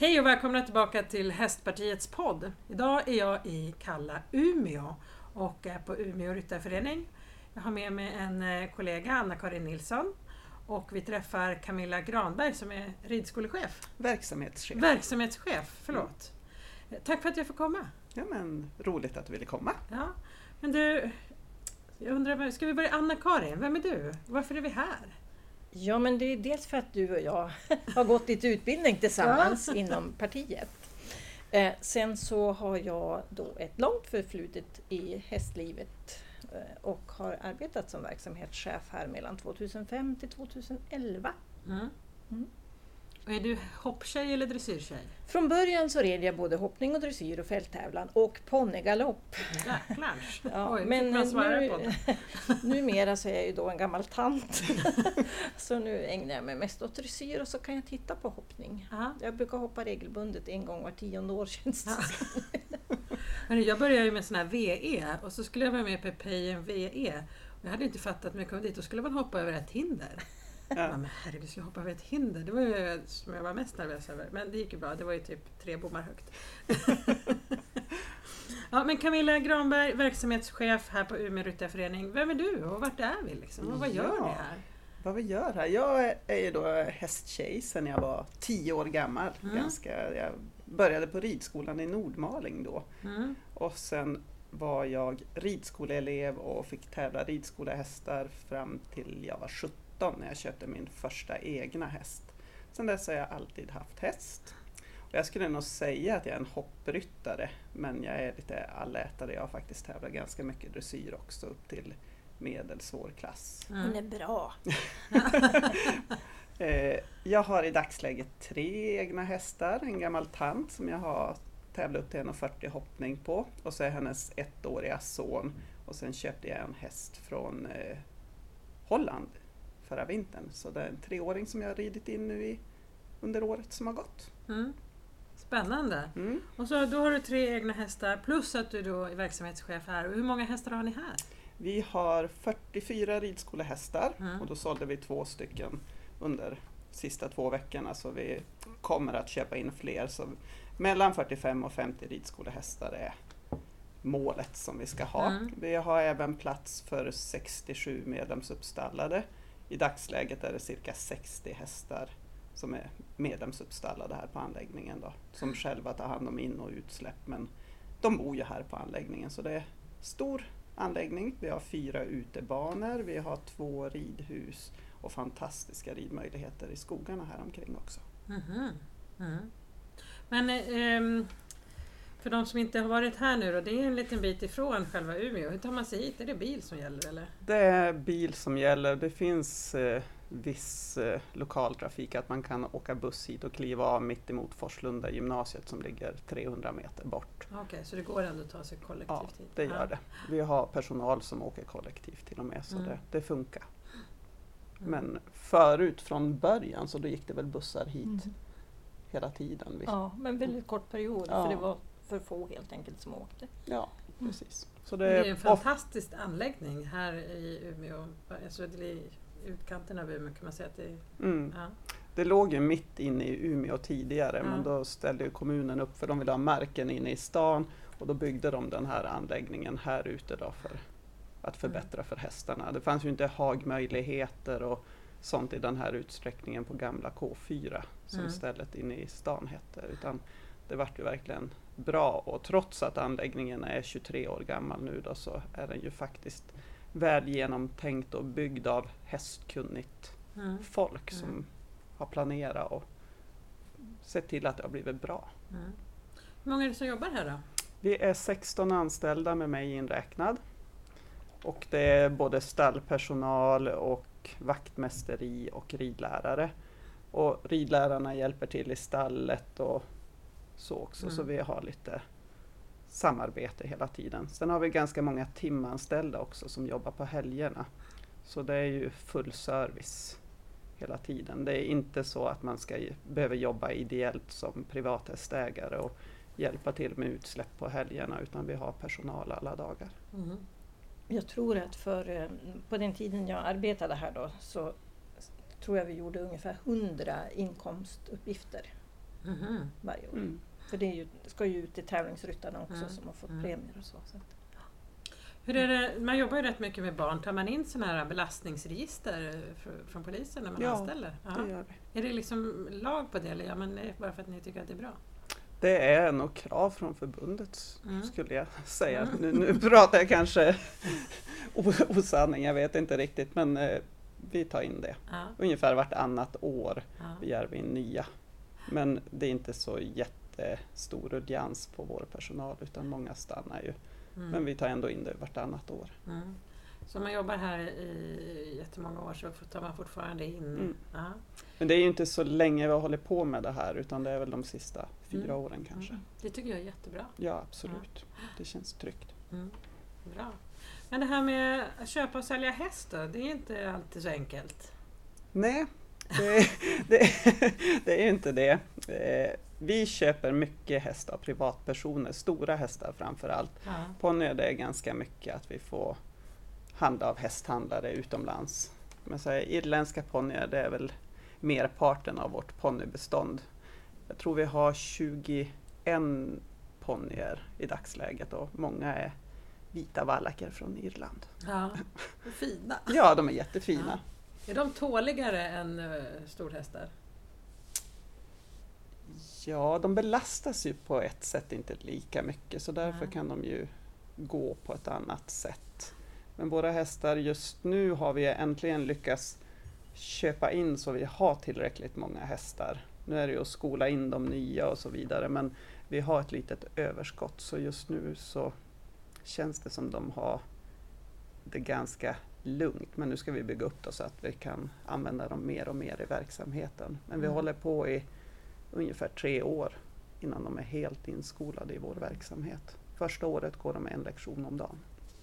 Hej och välkomna tillbaka till Hästpartiets podd. Idag är jag i kalla Umeå och är på Umeå Ryttarförening. Jag har med mig en eh, kollega, Anna-Karin Nilsson, och vi träffar Camilla Granberg som är ridskolechef. Verksamhetschef. Verksamhetschef, förlåt. Tack för att jag får komma. Ja men roligt att du ville komma. Ja, men du, jag undrar, ska vi börja Anna-Karin, vem är du? Varför är vi här? Ja, men det är dels för att du och jag har gått lite utbildning tillsammans inom partiet. Eh, sen så har jag då ett långt förflutet i hästlivet eh, och har arbetat som verksamhetschef här mellan 2005 till 2011. Mm. Mm. Och är du hopptjej eller dressyrtjej? Från början så red jag både hoppning och dressyr och fälttävlan och ponnygalopp. Jäklars! Ja, Oj, men nu, numera så är jag ju då en gammal tant. så nu ägnar jag mig mest åt dressyr och så kan jag titta på hoppning. Aha. Jag brukar hoppa regelbundet en gång var tionde år känns det ja. Jag började ju med sån här VE och så skulle jag vara med på Payen VE. Jag hade inte fattat när jag kom dit, då skulle man hoppa över ett hinder. Ja. Men herregud, jag hoppa över ett hinder? Det var ju som jag var mest nervös över. Men det gick ju bra, det var ju typ tre bommar högt. ja, men Camilla Granberg, verksamhetschef här på Umeå Ryttarförening. Vem är du och vart är vi? Liksom? Och vad gör ja, ni här? Vad vi gör här? Jag är ju då hästtjej sedan jag var tio år gammal. Mm. Ganska, jag började på ridskolan i Nordmaling då. Mm. Och sen var jag ridskoleelev och fick tävla ridskolehästar fram till jag var 17 när jag köpte min första egna häst. Sen dess har jag alltid haft häst. Och jag skulle nog säga att jag är en hoppryttare, men jag är lite allätare. Jag har faktiskt tävlat ganska mycket dressyr också, upp till medelsvår klass. Mm. Hon är bra! Eh, jag har i dagsläget tre egna hästar. En gammal tant som jag har tävlat upp till 1,40 hoppning på och så är hennes ettåriga son. Och sen köpte jag en häst från eh, Holland förra vintern. Så det är en treåring som jag har ridit in nu i, under året som har gått. Mm. Spännande! Mm. Och så då har du tre egna hästar plus att du då är verksamhetschef här. hur många hästar har ni här? Vi har 44 ridskolehästar mm. och då sålde vi två stycken under sista två veckorna så vi kommer att köpa in fler. Så mellan 45 och 50 ridskolehästar är målet som vi ska ha. Mm. Vi har även plats för 67 medlemsuppstallade i dagsläget är det cirka 60 hästar som är medlemsuppstallade här på anläggningen då, som själva tar hand om in och utsläpp. Men de bor ju här på anläggningen så det är stor anläggning. Vi har fyra utebanor, vi har två ridhus och fantastiska ridmöjligheter i skogarna här omkring också. Mm -hmm. mm. Men eh, för de som inte har varit här nu då, det är en liten bit ifrån själva Umeå. Hur tar man sig hit? Är det bil som gäller eller? Det är bil som gäller. Det finns eh, viss eh, lokaltrafik, att man kan åka buss hit och kliva av mitt emot Forslunda gymnasiet som ligger 300 meter bort. Okej, okay, så det går ändå att ta sig kollektivt ja, hit? det gör ja. det. Vi har personal som åker kollektivt till och med, så mm. det, det, funkar. Mm. Men förut från början så då gick det väl bussar hit mm. hela tiden. Ja, men väldigt kort period, ja. för det var för få helt enkelt som åkte. Ja, precis. Så det, är, det är en fantastisk anläggning här i Umeå. Alltså i utkanten av Umeå kan man säga att det är. Mm. Ja. Det låg ju mitt inne i Umeå tidigare ja. men då ställde kommunen upp för de ville ha marken inne i stan och då byggde de den här anläggningen här ute då för att förbättra för hästarna. Det fanns ju inte hagmöjligheter och sånt i den här utsträckningen på gamla K4 som mm. stället inne i stan hette. Utan det vart ju verkligen bra och trots att anläggningen är 23 år gammal nu då så är den ju faktiskt väl genomtänkt och byggd av hästkunnigt mm. folk som mm. har planerat och sett till att det har blivit bra. Mm. Hur många är det som jobbar här då? Vi är 16 anställda med mig inräknad. Och det är både stallpersonal och vaktmästeri och ridlärare. Och ridlärarna hjälper till i stallet och så också, mm. så vi har lite samarbete hela tiden. Sen har vi ganska många timanställda också som jobbar på helgerna. Så det är ju full service hela tiden. Det är inte så att man ska behöva jobba ideellt som privathästägare och hjälpa till med utsläpp på helgerna utan vi har personal alla dagar. Mm. Jag tror att för, eh, på den tiden jag arbetade här då så tror jag vi gjorde ungefär 100 inkomstuppgifter mm. varje år. Mm. För det, ju, ska ju ut till tävlingsryttarna också mm. som har fått mm. premier och så. så att, hur är det, man jobbar ju rätt mycket med barn. Tar man in sådana här belastningsregister från polisen när man ja, anställer? Ja, det gör vi. Är det liksom lag på det eller gör man det bara för att ni tycker att det är bra? Det är nog krav från förbundet mm. skulle jag säga. Mm. Nu, nu pratar jag kanske osanning, jag vet inte riktigt men eh, vi tar in det. Ja. Ungefär vartannat år ja. begär vi in nya. Men det är inte så jättestor rullians på vår personal utan många stannar ju. Mm. Men vi tar ändå in det vartannat år. Mm. Så om man jobbar här i jättemånga år så tar man fortfarande in? Mm. Men det är ju inte så länge vi har hållit på med det här utan det är väl de sista fyra mm. åren kanske. Mm. Det tycker jag är jättebra. Ja absolut, det känns tryggt. Mm. Bra. Men det här med att köpa och sälja häst då, det är inte alltid så enkelt? Nej, det, det, det är inte det. Eh, vi köper mycket hästar av privatpersoner, stora hästar framför allt. Ja. Ponnyer det är ganska mycket att vi får handla av hästhandlare utomlands. Men så här, irländska ponnyer det är väl merparten av vårt ponnybestånd. Jag tror vi har 21 ponnyer i dagsläget och många är vita vallacker från Irland. Ja, fina. ja, de är jättefina. Ja. Är de tåligare än uh, storhästar? Ja, de belastas ju på ett sätt inte lika mycket så därför kan de ju gå på ett annat sätt. Men våra hästar just nu har vi äntligen lyckats köpa in så vi har tillräckligt många hästar. Nu är det ju att skola in de nya och så vidare men vi har ett litet överskott så just nu så känns det som de har det ganska lugnt. Men nu ska vi bygga upp det så att vi kan använda dem mer och mer i verksamheten. Men vi mm. håller på i ungefär tre år innan de är helt inskolade i vår verksamhet. Första året går de en lektion om dagen,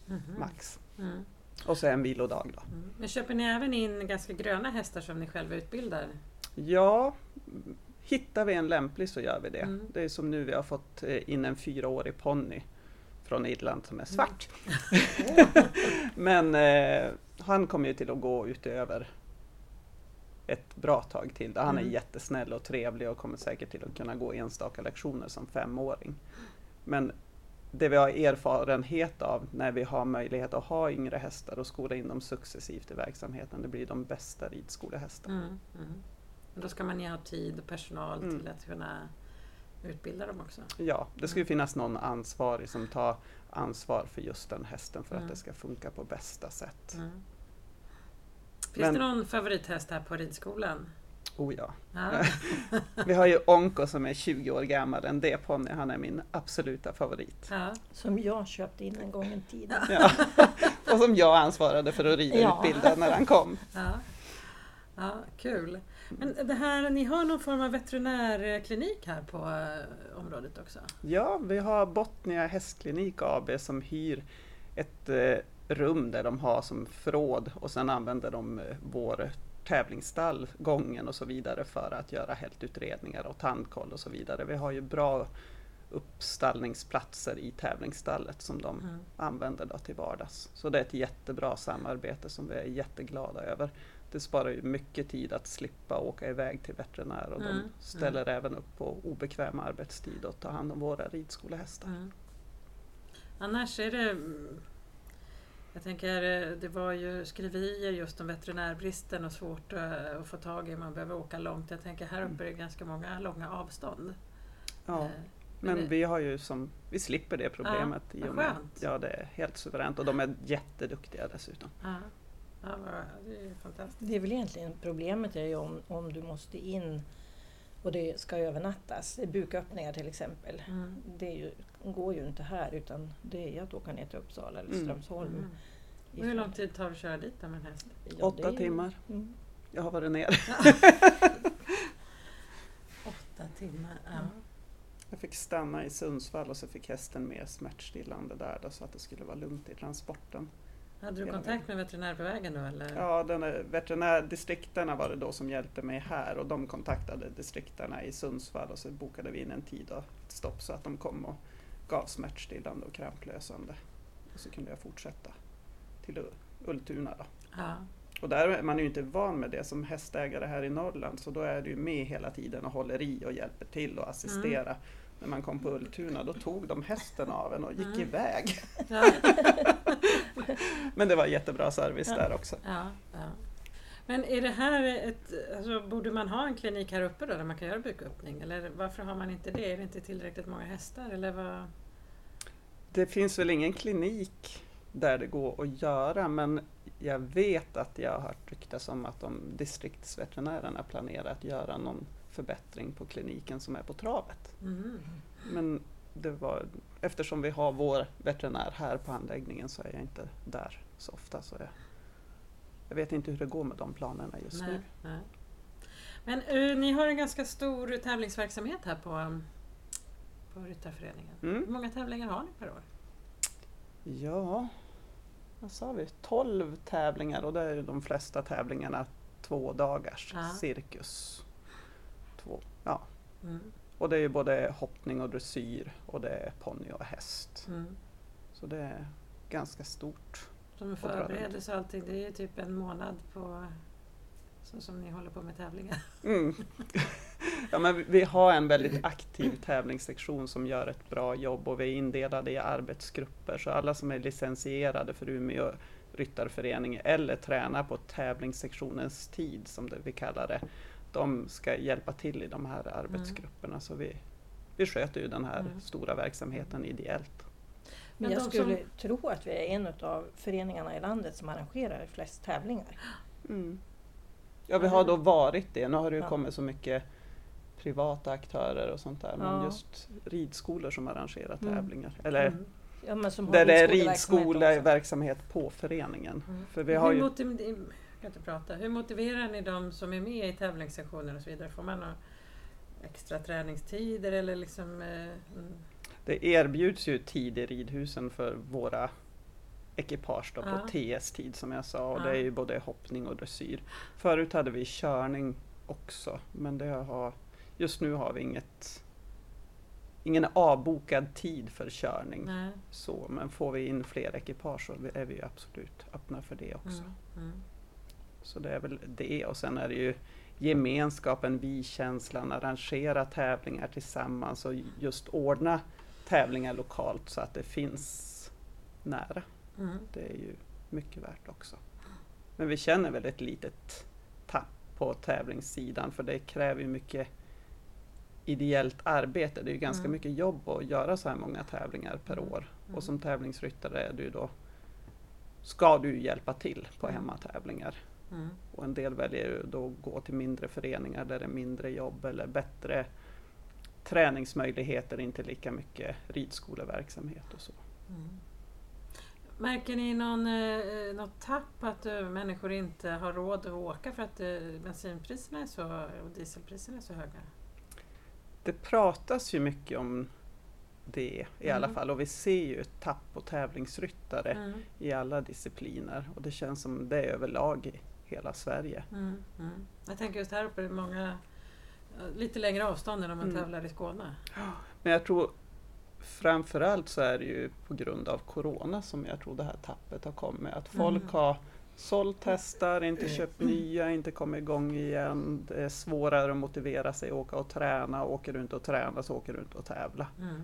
mm -hmm. max. Mm. Och så en vilodag. Då. Mm. Men köper ni även in ganska gröna hästar som ni själva utbildar? Ja, hittar vi en lämplig så gör vi det. Mm. Det är som nu vi har fått eh, in en fyraårig ponny från Irland som är svart. Mm. Men eh, han kommer ju till att gå utöver ett bra tag till. Han är mm. jättesnäll och trevlig och kommer säkert till att kunna gå enstaka lektioner som femåring. Men det vi har erfarenhet av när vi har möjlighet att ha yngre hästar och skola in dem successivt i verksamheten, det blir de bästa ridskolehästarna. Mm, mm. Då ska man ju ha tid och personal mm. till att kunna utbilda dem också. Ja, det ska ju mm. finnas någon ansvarig som tar ansvar för just den hästen för att mm. det ska funka på bästa sätt. Finns Men, det någon favorithäst här på ridskolan? Oh ja. ja. Vi har ju Onko som är 20 år gammal, en D-ponny, han är min absoluta favorit. Ja. Som jag köpte in en gång i tiden. Ja. Och som jag ansvarade för att rida ja. utbilda när han kom. Ja. ja, kul. Men det här, ni har någon form av veterinärklinik här på eh, området också? Ja, vi har Botnia hästklinik AB som hyr ett eh, rum där de har som förråd och sen använder de eh, vår tävlingsstall, gången och så vidare för att göra hältutredningar och tandkoll och så vidare. Vi har ju bra uppstallningsplatser i tävlingsstallet som de mm. använder då till vardags. Så det är ett jättebra samarbete som vi är jätteglada över. Det sparar ju mycket tid att slippa åka iväg till veterinär och mm. de ställer mm. även upp på obekväm arbetstid och tar hand om våra ridskolehästar. Mm. Annars är det jag tänker, det var ju skriverier just om veterinärbristen och svårt eh, att få tag i, man behöver åka långt. Jag tänker här uppe är det ganska många långa avstånd. Ja, eh, men, vi har ju som, vi slipper det problemet. Ja, i och med, ja, det är helt suveränt och de är jätteduktiga dessutom. Ja. Ja, det är fantastiskt. Det är väl egentligen problemet är ju om, om du måste in och det ska övernattas. Buköppningar till exempel. Mm. Det ju, går ju inte här utan det är att åka ner till Uppsala eller mm. Strömsholm. Mm. Hur lång tid tar det att köra dit med en häst? Ja, Åtta timmar. Mm. Jag har varit ner. Åtta timmar, ja. Jag fick stanna i Sundsvall och så fick hästen med smärtstillande där då, så att det skulle vara lugnt i transporten. Hade du kontakt med veterinär på vägen då? Eller? Ja, den veterinärdistrikterna var det då som hjälpte mig här och de kontaktade distrikterna i Sundsvall och så bokade vi in en tid och ett stopp så att de kom och gav smärtstillande och kramplösande. Och så kunde jag fortsätta till Ultuna. Då. Ja. Och där är man ju inte van med det som hästägare här i Norrland så då är du med hela tiden och håller i och hjälper till och assisterar. Mm. När man kom på Ultuna då tog de hästen av en och gick mm. iväg. Ja. Men det var jättebra service ja. där också. Ja, Men är det här ett, alltså, borde man ha en klinik här uppe då där man kan göra buköppning? Eller varför har man inte det? Är det inte tillräckligt många hästar? Eller vad? Det finns väl ingen klinik där det går att göra men jag vet att jag har hört ryktas om att de distriktsveterinärerna planerar att göra någon förbättring på kliniken som är på travet. Mm. Men det var, eftersom vi har vår veterinär här på anläggningen så är jag inte där så ofta. Så jag, jag vet inte hur det går med de planerna just nej, nu. Nej. Men uh, ni har en ganska stor tävlingsverksamhet här på, på Ryttarföreningen. Mm. Hur många tävlingar har ni per år? Ja, vad sa vi, 12 tävlingar och det är de flesta tävlingarna två dagars ja. cirkus. Två, ja. Mm. Och det är både hoppning och dressyr och det är ponny och häst. Mm. Så det är ganska stort. Som förberedelse och allting, det är typ en månad på så som ni håller på med tävlingar. Mm. Ja, men vi har en väldigt aktiv tävlingssektion som gör ett bra jobb och vi är indelade i arbetsgrupper så alla som är licensierade för Umeå Ryttarförening eller tränar på tävlingssektionens tid som det vi kallar det, de ska hjälpa till i de här arbetsgrupperna. Mm. Så vi, vi sköter ju den här mm. stora verksamheten ideellt. Men jag skulle som... tro att vi är en av föreningarna i landet som arrangerar flest tävlingar. Mm. Ja, vi har då varit det. Nu har det ju ja. kommit så mycket privata aktörer och sånt där. Men ja. just ridskolor som arrangerar mm. tävlingar. Eller mm. ja, där det är ridskoleverksamhet på föreningen. Mm. För vi har ju... kan inte prata. Hur motiverar ni de som är med i tävlingssektioner och så vidare? Får man några extra träningstider eller liksom? Eh, mm. Det erbjuds ju tid i ridhusen för våra ekipage då, på TS-tid som jag sa och ja. det är ju både hoppning och dressyr. Förut hade vi körning också men det har, just nu har vi inget ingen avbokad tid för körning. Nej. Så, men får vi in fler ekipage så är vi absolut öppna för det också. Mm, mm. Så det är väl det och sen är det ju gemenskapen, vi-känslan, arrangera tävlingar tillsammans och just ordna tävlingar lokalt så att det finns nära. Mm. Det är ju mycket värt också. Men vi känner väl ett litet tapp på tävlingssidan för det kräver ju mycket ideellt arbete. Det är ju ganska mm. mycket jobb att göra så här många tävlingar per mm. år. Och som tävlingsryttare är du då ska du hjälpa till på mm. hemmatävlingar. Mm. Och en del väljer då att gå till mindre föreningar där det är mindre jobb eller bättre träningsmöjligheter, inte lika mycket ridskoleverksamhet och så. Mm. Märker ni någon, eh, något tapp att eh, människor inte har råd att åka för att eh, bensinpriserna är så, och dieselpriserna är så höga? Det pratas ju mycket om det i mm. alla fall och vi ser ju ett tapp på tävlingsryttare mm. i alla discipliner och det känns som det är överlag i hela Sverige. Mm. mm. Jag tänker just här uppe, många lite längre avstånd än om man mm. tävlar i Skåne. Men jag tror framförallt så är det ju på grund av Corona som jag tror det här tappet har kommit. Att folk mm. har sålt hästar, inte köpt nya, inte kommit igång igen. Det är svårare att motivera sig att åka och träna. Åker du inte och tränar så åker du inte och tävla. Mm.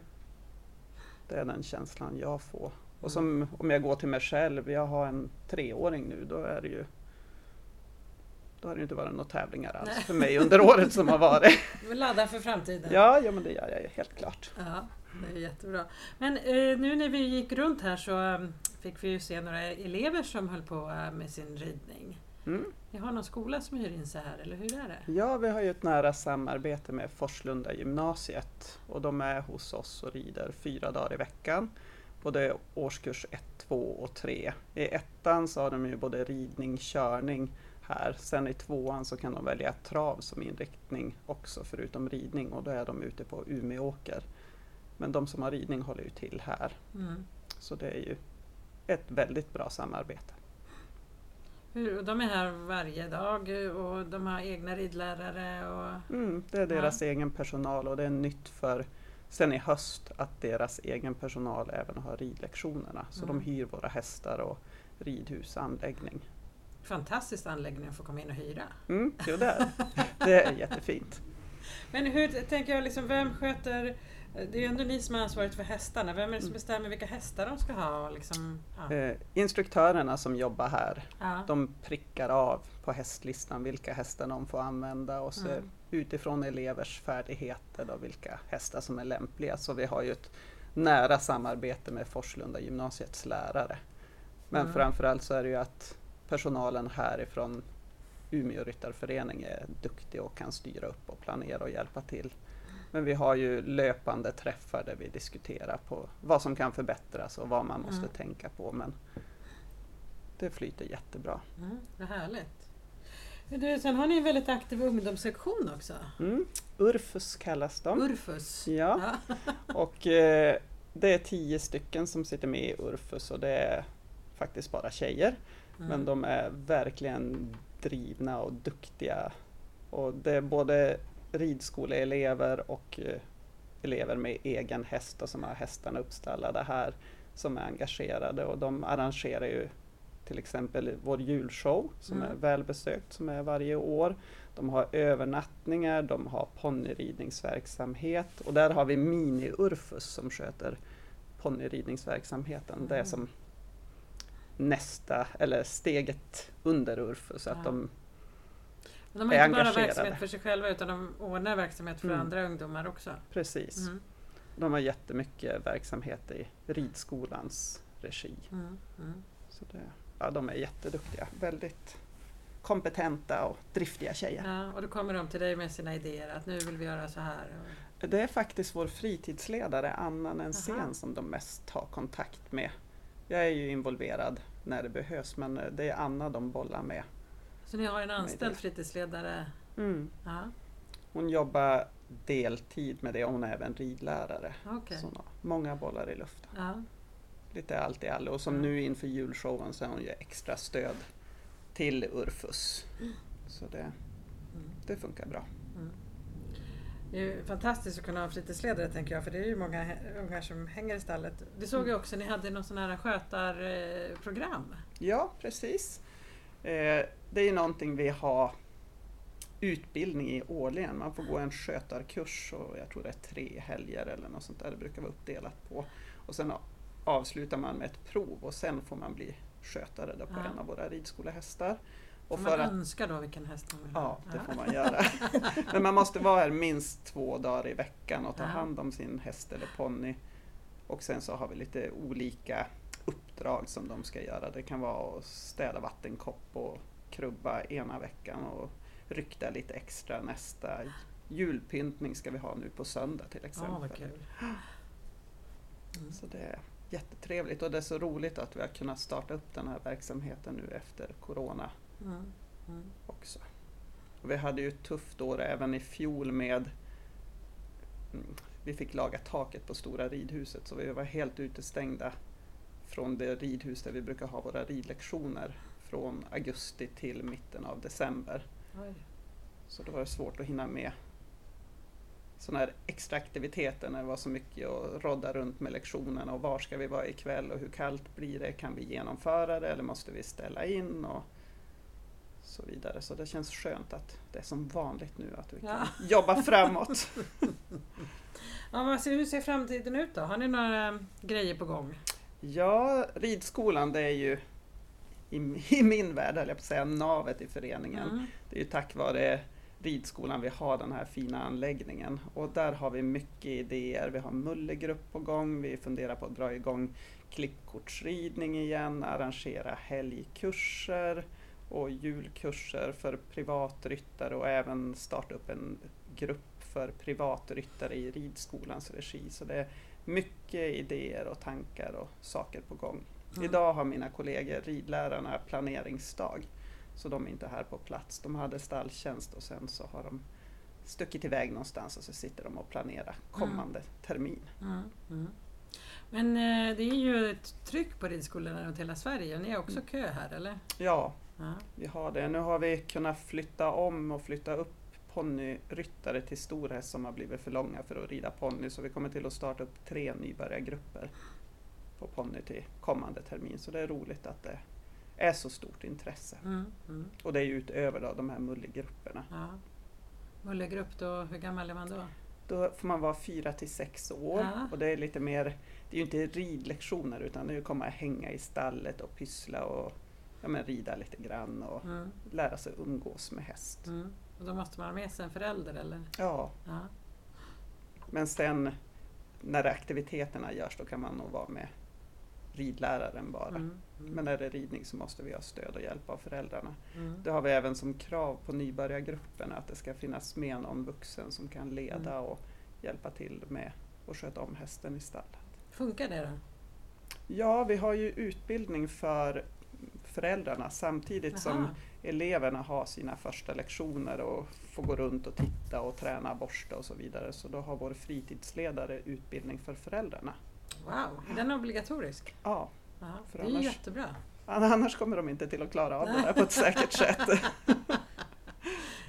Det är den känslan jag får. Och som om jag går till mig själv, jag har en treåring nu, då är det ju då har det inte varit några tävlingar alls Nej. för mig under året som har varit. Du laddar för framtiden? Ja, ja men det gör jag helt klart. Ja. Det är jättebra. Men eh, nu när vi gick runt här så um, fick vi ju se några elever som höll på uh, med sin ridning. Mm. Ni har någon skola som hyr in sig här, eller hur är det? Ja, vi har ju ett nära samarbete med Forslunda gymnasiet och de är hos oss och rider fyra dagar i veckan. Både årskurs 1, 2 och 3. I ettan så har de ju både ridning, körning här. Sen i tvåan så kan de välja trav som inriktning också förutom ridning och då är de ute på Umeåker. Men de som har ridning håller ju till här. Mm. Så det är ju ett väldigt bra samarbete. de är här varje dag och de har egna ridlärare? Och, mm, det är deras ja. egen personal och det är nytt för sen i höst att deras egen personal även har ridlektionerna. Så mm. de hyr våra hästar och ridhusanläggning. Fantastisk anläggning att få komma in och hyra. Mm, jo, det, är. det är jättefint. Men hur tänker jag, liksom, vem sköter det är ju ändå ni som har ansvaret för hästarna. Vem är det som mm. bestämmer vilka hästar de ska ha? Liksom, ja. eh, instruktörerna som jobbar här, ja. de prickar av på hästlistan vilka hästar de får använda och så mm. utifrån elevers färdigheter då, vilka hästar som är lämpliga. Så vi har ju ett nära samarbete med Forslunda gymnasiets lärare. Men mm. framförallt så är det ju att personalen härifrån Umeå Ryttarförening är duktig och kan styra upp och planera och hjälpa till. Men vi har ju löpande träffar där vi diskuterar på vad som kan förbättras och vad man måste mm. tänka på. Men det flyter jättebra. Mm, vad härligt. Du, sen har ni en väldigt aktiv ungdomssektion också. Mm, Urfus kallas de. Urfus. Ja. ja. och eh, det är tio stycken som sitter med i Urfus och det är faktiskt bara tjejer. Mm. Men de är verkligen drivna och duktiga. Och det är både ridskoleelever och eh, elever med egen häst och som har hästarna uppstallade här som är engagerade och de arrangerar ju till exempel vår julshow som mm. är välbesökt som är varje år. De har övernattningar, de har ponnyridningsverksamhet och där har vi Mini-Urfus som sköter ponnyridningsverksamheten. Mm. Det är som nästa, eller steget under Urfus. Ja. Att de de har inte bara verksamhet för sig själva utan de ordnar verksamhet för mm. andra ungdomar också. Precis. Mm. De har jättemycket verksamhet i ridskolans regi. Mm. mm. Så det, ja, de är jätteduktiga. Väldigt kompetenta och driftiga tjejer. Ja, och då kommer de till dig med sina idéer att nu vill vi göra så här. Det är faktiskt vår fritidsledare Anna Nensén som de mest har kontakt med. Jag är ju involverad när det behövs men det är Anna de bollar med så ni har en anställd fritidsledare? Mm. Ja. Hon jobbar deltid med det och hon är även ridlärare. Okay. Så många bollar i luften. Ja. Lite allt i allo. Och som ja. nu inför julshowen så har hon ju extra stöd till Urfus. Mm. Så det, mm. det funkar bra. Det är fantastiskt att kunna ha fritidsledare tänker jag, för det är ju många ungar som hänger i stallet. Det såg jag mm. också, ni hade någon sån här skötarprogram. Ja, precis. Eh, det är någonting vi har utbildning i årligen. Man får gå en skötarkurs och jag tror det är tre helger eller något sånt där. Det brukar vara uppdelat på. Och sen avslutar man med ett prov och sen får man bli skötare på ja. en av våra ridskolehästar. Och man att, önska då vilken häst man vill ha? Ja, det får man göra. Men man måste vara här minst två dagar i veckan och ta hand om sin häst eller ponny. Och sen så har vi lite olika uppdrag som de ska göra. Det kan vara att städa vattenkopp och krubba ena veckan och rykta lite extra nästa. Julpyntning ska vi ha nu på söndag till exempel. Ah, mm. Så det är jättetrevligt och det är så roligt att vi har kunnat starta upp den här verksamheten nu efter Corona mm. Mm. också. Och vi hade ju ett tufft år även i fjol med vi fick laga taket på Stora ridhuset så vi var helt utestängda från det ridhus där vi brukar ha våra ridlektioner från augusti till mitten av december. Oj. Så då var det svårt att hinna med sådana här extra aktiviteter när det var så mycket att rodda runt med lektionerna och var ska vi vara ikväll och hur kallt blir det? Kan vi genomföra det eller måste vi ställa in? Och så vidare. Så det känns skönt att det är som vanligt nu att vi kan ja. jobba framåt. ja, hur ser framtiden ut då? Har ni några grejer på gång? Ja, ridskolan det är ju i, i min värld, höll jag på att säga, navet i föreningen. Mm. Det är ju tack vare ridskolan vi har den här fina anläggningen. Och där har vi mycket idéer. Vi har mullegrupp på gång, vi funderar på att dra igång klippkortsridning igen, arrangera helgkurser och julkurser för privatryttare och även starta upp en grupp för privatryttare i ridskolans regi. Så det är mycket idéer och tankar och saker på gång. Mm. Idag har mina kollegor, ridlärarna, planeringsdag. Så de är inte här på plats. De hade stalltjänst och sen så har de stuckit iväg någonstans och så sitter de och planerar kommande mm. termin. Mm. Men eh, det är ju ett tryck på ridskolorna runt hela Sverige. Ni har också mm. kö här eller? Ja, ja, vi har det. Nu har vi kunnat flytta om och flytta upp ponnyryttare till storhäst som har blivit för långa för att rida ponny. Så vi kommer till att starta upp tre nybörjargrupper på ponny till kommande termin. Så det är roligt att det är så stort intresse. Mm, mm. Och det är ju utöver då, de här mullegrupperna. Ja. Mullegrupp då, hur gammal är man då? Då får man vara fyra till sex år Ja. och det är lite mer, det är ju inte ridlektioner utan det är att komma och hänga i stallet och pyssla och ja, men rida lite grann och Mm, lära sig umgås med häst. mm. Och då måste man ha med sig en förälder eller? Ja, Ja. men sen när aktiviteterna görs då kan man nog vara med ridläraren bara. Mm, mm, Men är det ridning så måste vi ha stöd och hjälp av föräldrarna. mm. Det har vi även som krav på nybörjargrupperna att det ska finnas med någon vuxen som kan leda Mm. och hjälpa till med att sköta om hästen i stallet. Funkar det då? Ja, vi har ju utbildning för föräldrarna samtidigt som Jaha. eleverna har sina första lektioner och får gå runt och titta och träna borsta och så vidare. Så då har vår fritidsledare utbildning för föräldrarna. Wow, är den obligatorisk? Ja, För det är annars- jättebra. annars kommer de inte till att klara av det där på ett säkert sätt.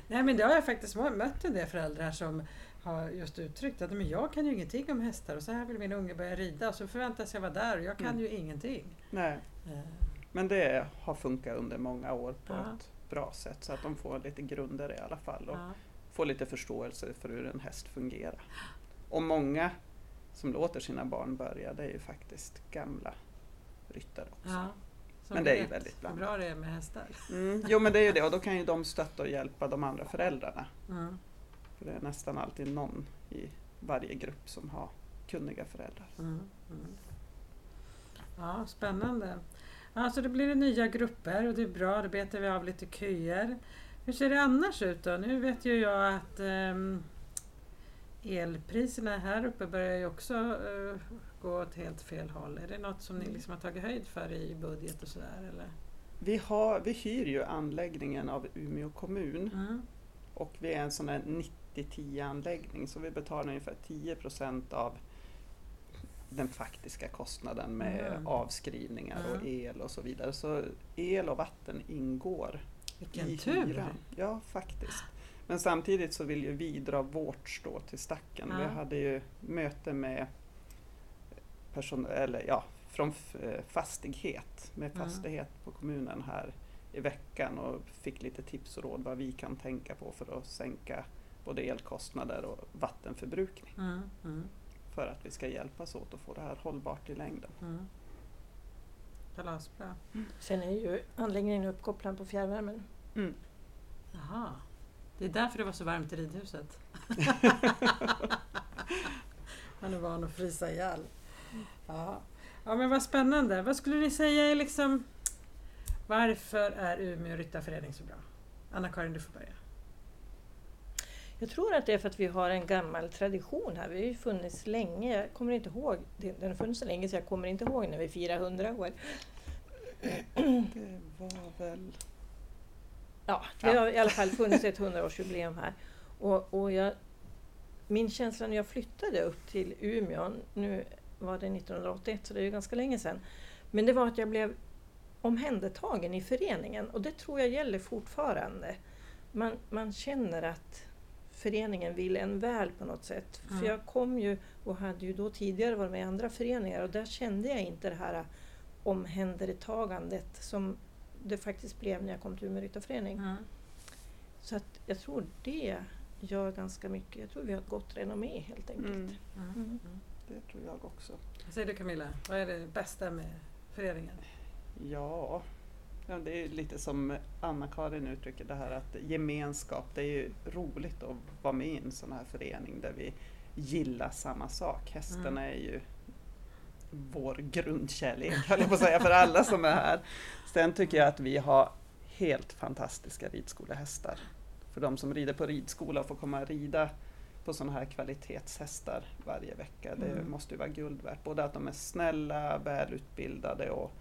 Nej men det har jag faktiskt mött en del föräldrar som har just uttryckt att men jag kan ju ingenting om hästar och så här vill min unge börja rida och så förväntas jag vara där och jag kan Mm. ju ingenting. Nej, Eh, men det har funkat under många år på Ja. ett bra sätt så att de får lite grunder i alla fall och Ja. får lite förståelse för hur en häst fungerar. Och många som låter sina barn börja det är ju faktiskt gamla ryttare också. Ja. Men det är ju väldigt blandat. bra det är med hästar. Mm, jo men det är ju det och då kan ju de stötta och hjälpa de andra föräldrarna. Mm. För det är nästan alltid någon i varje grupp som har kunniga föräldrar. Mm. Mm. Ja, spännande. Alltså det blir nya grupper och det är bra, då betar vi av lite köer. Hur ser det annars ut då? Nu vet ju jag att ehm, elpriserna här uppe börjar ju också eh, gå åt helt fel håll. Är det något som ni liksom har tagit höjd för i budget och sådär? Eller? Vi, har, vi hyr ju anläggningen av Umeå kommun Mm. och vi är en sån där 90-10 anläggning så vi betalar ungefär 10 procent av den faktiska kostnaden med Mm. avskrivningar och Mm. el och så vidare. Så el och vatten ingår Vilken i tur! hyran. Ja, faktiskt. Men samtidigt så vill ju vi dra vårt strå till stacken. Vi Ja. hade ju möte med person, eller ja, från fastighet, med Mm. fastighet på kommunen här i veckan och fick lite tips och råd vad vi kan tänka på för att sänka både elkostnader och vattenförbrukning Mm. Mm. För att vi ska hjälpas åt att få det här hållbart i längden. Mm. Kalasbra. Sen är ju anläggningen uppkopplad på fjärrvärmen. Mm. Jaha. Det är därför det var så varmt i ridhuset. Han är van att frysa ihjäl. Ja. ja, men vad spännande. Vad skulle ni säga är liksom... Varför är Umeå Ryttarförening så bra? Anna-Karin, du får börja. Jag tror att det är för att vi har en gammal tradition här. Vi har ju funnits länge. Jag kommer inte ihåg, den har funnits så länge så jag kommer inte ihåg när vi firar 100 år. Det var väl... Ja, det Ja. har i alla fall funnits ett 100-årsjubileum här. Och, och jag, min känsla när jag flyttade upp till Umeå, nu var det 1981 så det är ju ganska länge sedan, men det var att jag blev omhändertagen i föreningen och det tror jag gäller fortfarande. Man, man känner att föreningen vill en väl på något sätt. Mm. För jag kom ju och hade ju då tidigare varit med i andra föreningar och där kände jag inte det här omhändertagandet som det faktiskt blev när jag kom till Umeå Ryttarförening. Mm. Så att jag tror det gör ganska mycket. Jag tror vi har ett gott renommé helt enkelt. Mm, Mm. Mm. Mm. det tror jag också. Vad säger du Camilla? Vad är det bästa med föreningen? Ja, ja det är lite som Anna-Karin uttrycker det här att gemenskap, det är ju roligt att vara med i en sån här förening där vi gillar samma sak. Hästarna Mm. är ju vår grundkärlek, höll jag på att säga, för alla som är här. Sen tycker jag att vi har helt fantastiska ridskolehästar. För de som rider på ridskola och får komma och rida på sådana här kvalitetshästar varje vecka. Det Mm. måste ju vara guld värt. Både att de är snälla, välutbildade och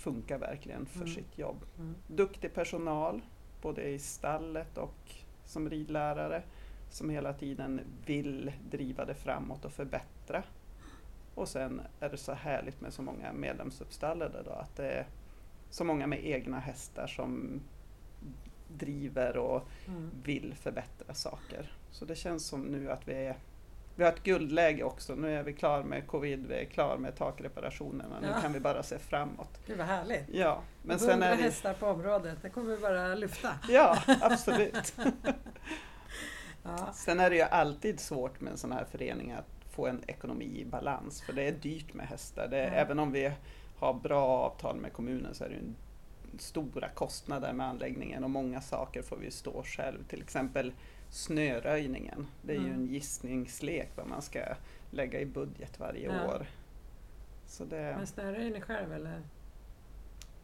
funkar verkligen för Mm. sitt jobb. Mm. Duktig personal, både i stallet och som ridlärare, som hela tiden vill driva det framåt och förbättra. Och sen är det så härligt med så många medlemsuppstallade då, att det är så många med egna hästar som driver och Mm. vill förbättra saker. Så det känns som nu att vi är vi har ett guldläge också. Nu är vi klara med covid, vi är klara med takreparationerna. Nu Ja. kan vi bara se framåt. Gud vad härligt. Ja, men sen 100 är det, hästar på området, det kommer vi bara lyfta. Ja, absolut. Ja. Sen är det ju alltid svårt med en sån här förening att få en ekonomi i balans, för det är dyrt med hästar. Det Ja. Även om vi har bra avtal med kommunen så är det en stora kostnader med anläggningen och många saker får vi stå själv. Till exempel snöröjningen. Det är ju Mm. en gissningslek vad man ska lägga i budget varje Ja. år. Så det, Men snöröjer ni själv eller?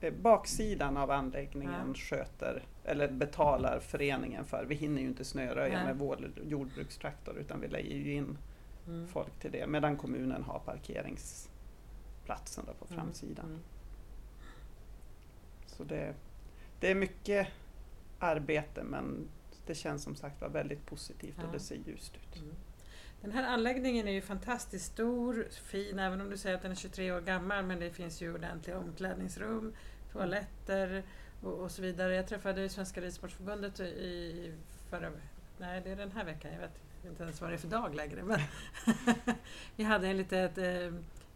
eh, baksidan av anläggningen Ja. sköter, eller betalar föreningen för. Vi hinner ju inte snöröja Nej. med vår jordbrukstraktor utan vi lägger ju in Mm. folk till det. Medan kommunen har parkeringsplatsen då på Mm, framsidan. mm. Så det, det är mycket arbete men det känns som sagt var väldigt positivt Ja. och det ser ljust ut. Mm. Den här anläggningen är ju fantastiskt stor, fin, även om du säger att den är 23 år gammal, men det finns ju ordentliga omklädningsrum, toaletter och, och så vidare. Jag träffade Svenska Ridsportförbundet i förra Nej, det är den här veckan. Jag vet inte ens vad det är för dag längre. Men vi hade en litet eh,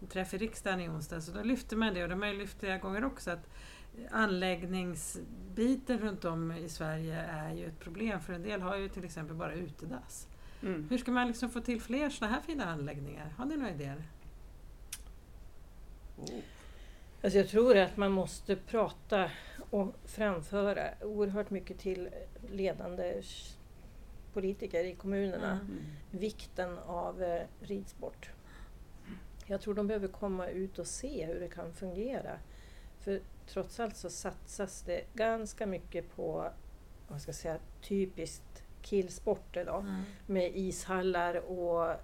träff i riksdagen i onsdag, så då lyfte man det och de har ju lyft flera gånger också att anläggningsbiten runt om i Sverige är ju ett problem för en del har ju till exempel bara utedass. Mm. Hur ska man liksom få till fler sådana här fina anläggningar? Har ni några idéer? Oh. Alltså jag tror att man måste prata och framföra oerhört mycket till ledande politiker i kommunerna. Mm. Mm. Vikten av eh, ridsport. Jag tror de behöver komma ut och se hur det kan fungera. För trots allt så satsas det ganska mycket på vad ska jag säga, typiskt killsport idag. Mm. med ishallar och eh,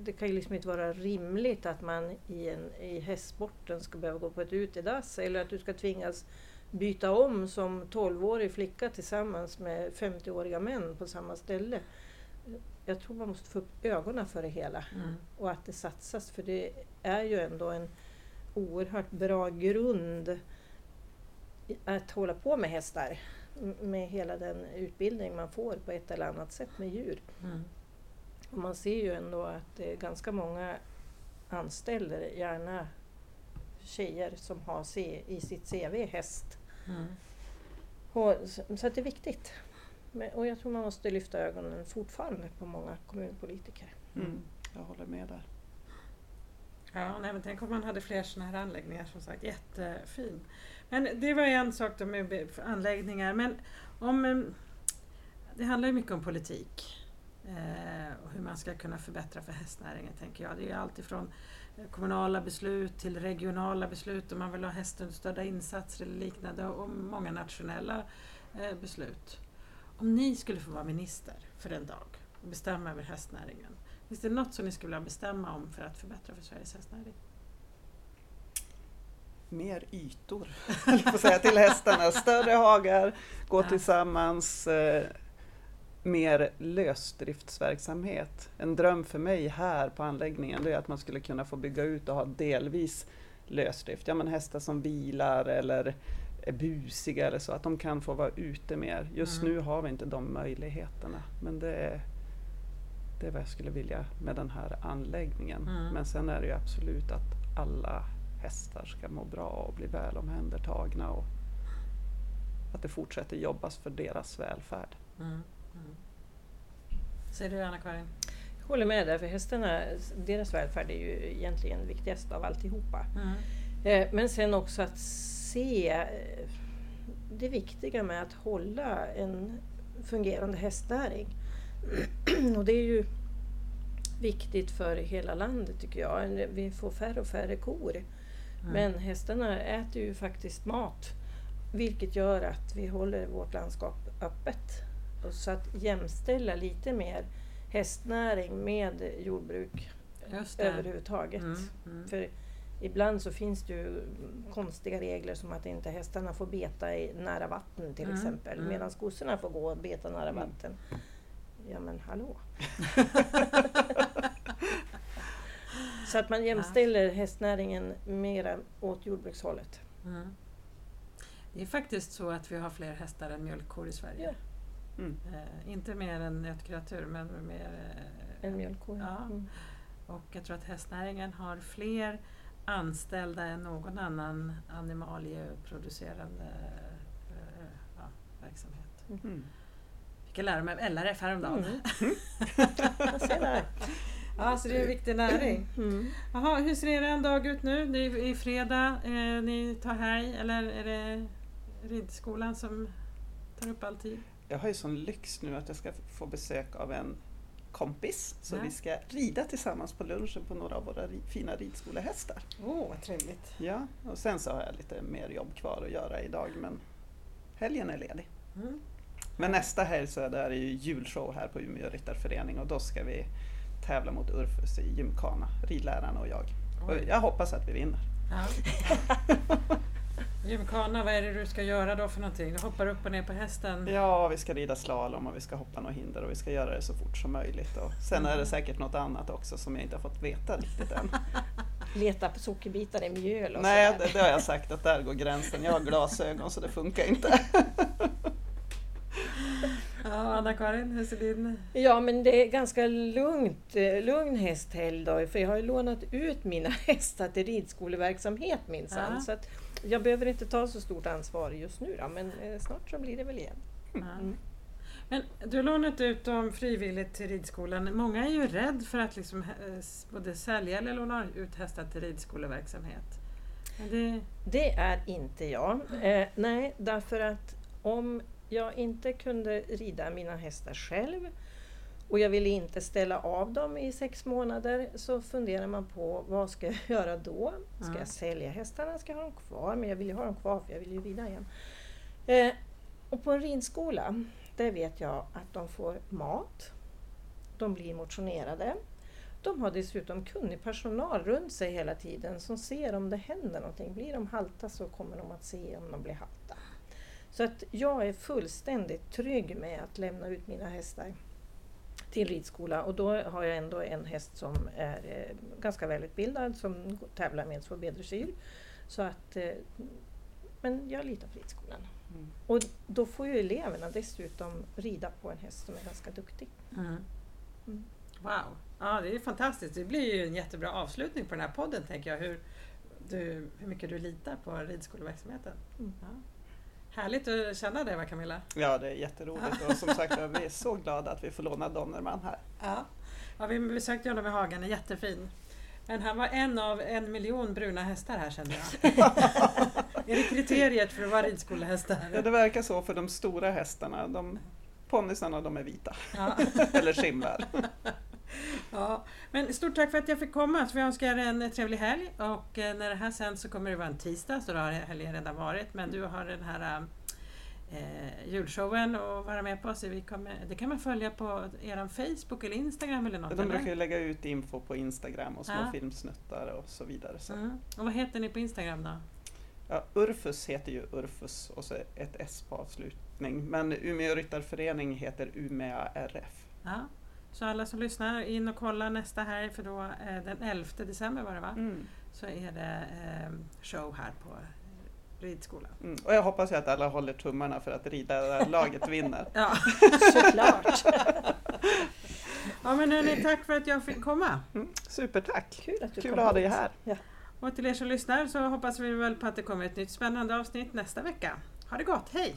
det kan ju liksom inte vara rimligt att man i, en, i hästsporten ska behöva gå på ett utedass eller att du ska tvingas byta om som 12-årig flicka tillsammans med 50-åriga män på samma ställe. Jag tror man måste få upp ögonen för det hela Mm. och att det satsas för det är ju ändå en oerhört bra grund att hålla på med hästar med hela den utbildning man får på ett eller annat sätt med djur. Mm. Och man ser ju ändå att det är ganska många anställer gärna tjejer som har C, i sitt CV häst. Mm. Och, så så att det är viktigt. Men, och jag tror man måste lyfta ögonen fortfarande på många kommunpolitiker. Mm. Jag håller med där. Ja, nej, men tänk om man hade fler sådana här anläggningar som sagt. Jättefin. Men det var en sak då med anläggningar. Men om, eh, det handlar ju mycket om politik. Eh, och hur man ska kunna förbättra för hästnäringen tänker jag. Det är ju allt ifrån kommunala beslut till regionala beslut om man vill ha hästunderstödda insatser eller liknande och många nationella eh, beslut. Om ni skulle få vara minister för en dag och bestämma över hästnäringen. Finns det något som ni skulle vilja bestämma om för att förbättra för Sveriges hästnäring? Mer ytor, på säga, till hästarna. Större hagar, gå Ja. tillsammans. Eh, mer lösdriftsverksamhet. En dröm för mig här på anläggningen det är att man skulle kunna få bygga ut och ha delvis lösdrift. Ja, men hästar som vilar eller är busiga eller så, att de kan få vara ute mer. Just Mm. nu har vi inte de möjligheterna. Men det är, det är vad jag skulle vilja med den här anläggningen. Mm. Men sen är det ju absolut att alla hästar ska må bra och bli väl omhändertagna och att det fortsätter jobbas för deras välfärd. Mm. Mm. Säger du Anna-Karin? Jag håller med där, för hästarna, deras välfärd är ju egentligen viktigast av alltihopa. Mm. Eh, Men sen också att se eh, det viktiga med att hålla en fungerande hästnäring. Och det är ju viktigt för hela landet tycker jag. Vi får färre och färre kor. Mm. Men hästarna äter ju faktiskt mat. Vilket gör att vi håller vårt landskap öppet. Och Så att jämställa lite mer hästnäring med jordbruk överhuvudtaget. Mm. Mm. För ibland så finns det ju konstiga regler som att inte hästarna får beta i nära vatten till Mm, exempel. mm. Medan kossorna får gå och beta nära Mm. vatten. Men hallå! så att man jämställer hästnäringen mera åt jordbrukshållet. Mm. Det är faktiskt så att vi har fler hästar än mjölkkor i Sverige. Ja. Mm. Eh, inte mer än nötkreatur, men mer, eh, En mjölkko, ja. Ja. Mm. Och jag tror att hästnäringen har fler anställda än någon annan animalieproducerande eh, ja, verksamhet. Mm. Fick jag lära mig av LRF häromdagen. Mm. Där. Ja, så det är en viktig näring. Mm. Jaha, hur ser er en dag ut nu? Det är i fredag, eh, ni tar helg eller är det ridskolan som tar upp all tid? Jag har ju sån lyx nu att jag ska få besök av en kompis. Så Ja. vi ska rida tillsammans på lunchen på några av våra ri- fina ridskolehästar. Åh, oh, vad trevligt. Ja, och sen så har jag lite mer jobb kvar att göra idag men helgen är ledig. Mm. Men nästa helg så är det ju julshow här på Umeå Ryttarförening och då ska vi tävla mot Urfus i gymkana, ridlärarna och jag. Och jag hoppas att vi vinner. Ja. Gymkana, vad är det du ska göra då för någonting? Du hoppar upp och ner på hästen? Ja, vi ska rida slalom och vi ska hoppa några hinder och vi ska göra det så fort som möjligt. Och sen är det säkert något annat också som jag inte har fått veta riktigt än. Leta på sockerbitar i mjöl och Nej, det, det har jag sagt att där går gränsen. Jag har glasögon så det funkar inte. Anna-Karin, hur ser din... Ja, men det är ganska lugnt, eh, lugn hästhelg då, för jag har ju lånat ut mina hästar till ridskoleverksamhet minsann. Ja. Så att jag behöver inte ta så stort ansvar just nu då, men eh, snart så blir det väl igen. Ja. Mm. Men du har lånat ut dem frivilligt till ridskolan. Många är ju rädd för att liksom, eh, både sälja eller låna ut hästar till ridskoleverksamhet. Det, Det är inte jag. Eh, nej, därför att om jag inte kunde rida mina hästar själv och jag ville inte ställa av dem i sex månader så funderar man på vad ska jag göra då? Ska Mm. jag sälja hästarna? Ska jag ha dem kvar? Men jag vill ju ha dem kvar för jag vill ju rida igen. Eh, och på en ridskola, där vet jag att de får mat, de blir motionerade, de har dessutom kunnig personal runt sig hela tiden som ser om det händer någonting. Blir de halta så kommer de att se om de blir halta. Så att jag är fullständigt trygg med att lämna ut mina hästar till ridskola och då har jag ändå en häst som är eh, ganska välutbildad som tävlar med två bedressyr. Så att, eh, men jag litar på ridskolan. Mm. Och då får ju eleverna dessutom rida på en häst som är ganska duktig. mm. Mm. Wow, ja, det är fantastiskt. Det blir ju en jättebra avslutning på den här podden tänker jag. Hur, du, hur mycket du litar på ridskoleverksamheten. Mm. Ja. Härligt att känna det va Camilla? Ja, det är jätteroligt och som sagt vi är så glada att vi får låna Donnerman här. Ja. ja, vi besökte honom i hagen, är jättefin. Men han var en av en miljon bruna hästar här kände jag. är det kriteriet för att vara ridskolehästar? Ja, det verkar så för de stora hästarna. De ponnysarna de är vita, Ja. eller skimrar. Ja, men stort tack för att jag fick komma. Så vi önskar er en trevlig helg och eh, när det här sänds så kommer det vara en tisdag så då har helgen redan varit. Men du har den här eh, julshowen att vara med på. Så vi kommer, det kan man följa på er Facebook eller Instagram eller något? De eller? brukar ju lägga ut info på Instagram och små Ja. filmsnuttar och så vidare. Så. Mm. Och vad heter ni på Instagram då? Ja, Urfus heter ju Urfus och så ett S på avslutning. Men Umeå Ryttarförening heter Umea RF. Ja. Så alla som lyssnar, in och kolla nästa helg för då eh, den 11 december var det va? Mm. Så är det eh, show här på ridskolan. Mm. Och jag hoppas ju att alla håller tummarna för att ridarlaget vinner. Ja. Såklart! ja men hörni, tack för att jag fick komma. Mm. Supertack! Kul att du Kul att ha dig här. Ja. Och till er som lyssnar så hoppas vi väl på att det kommer ett nytt spännande avsnitt nästa vecka. Ha det gott, hej!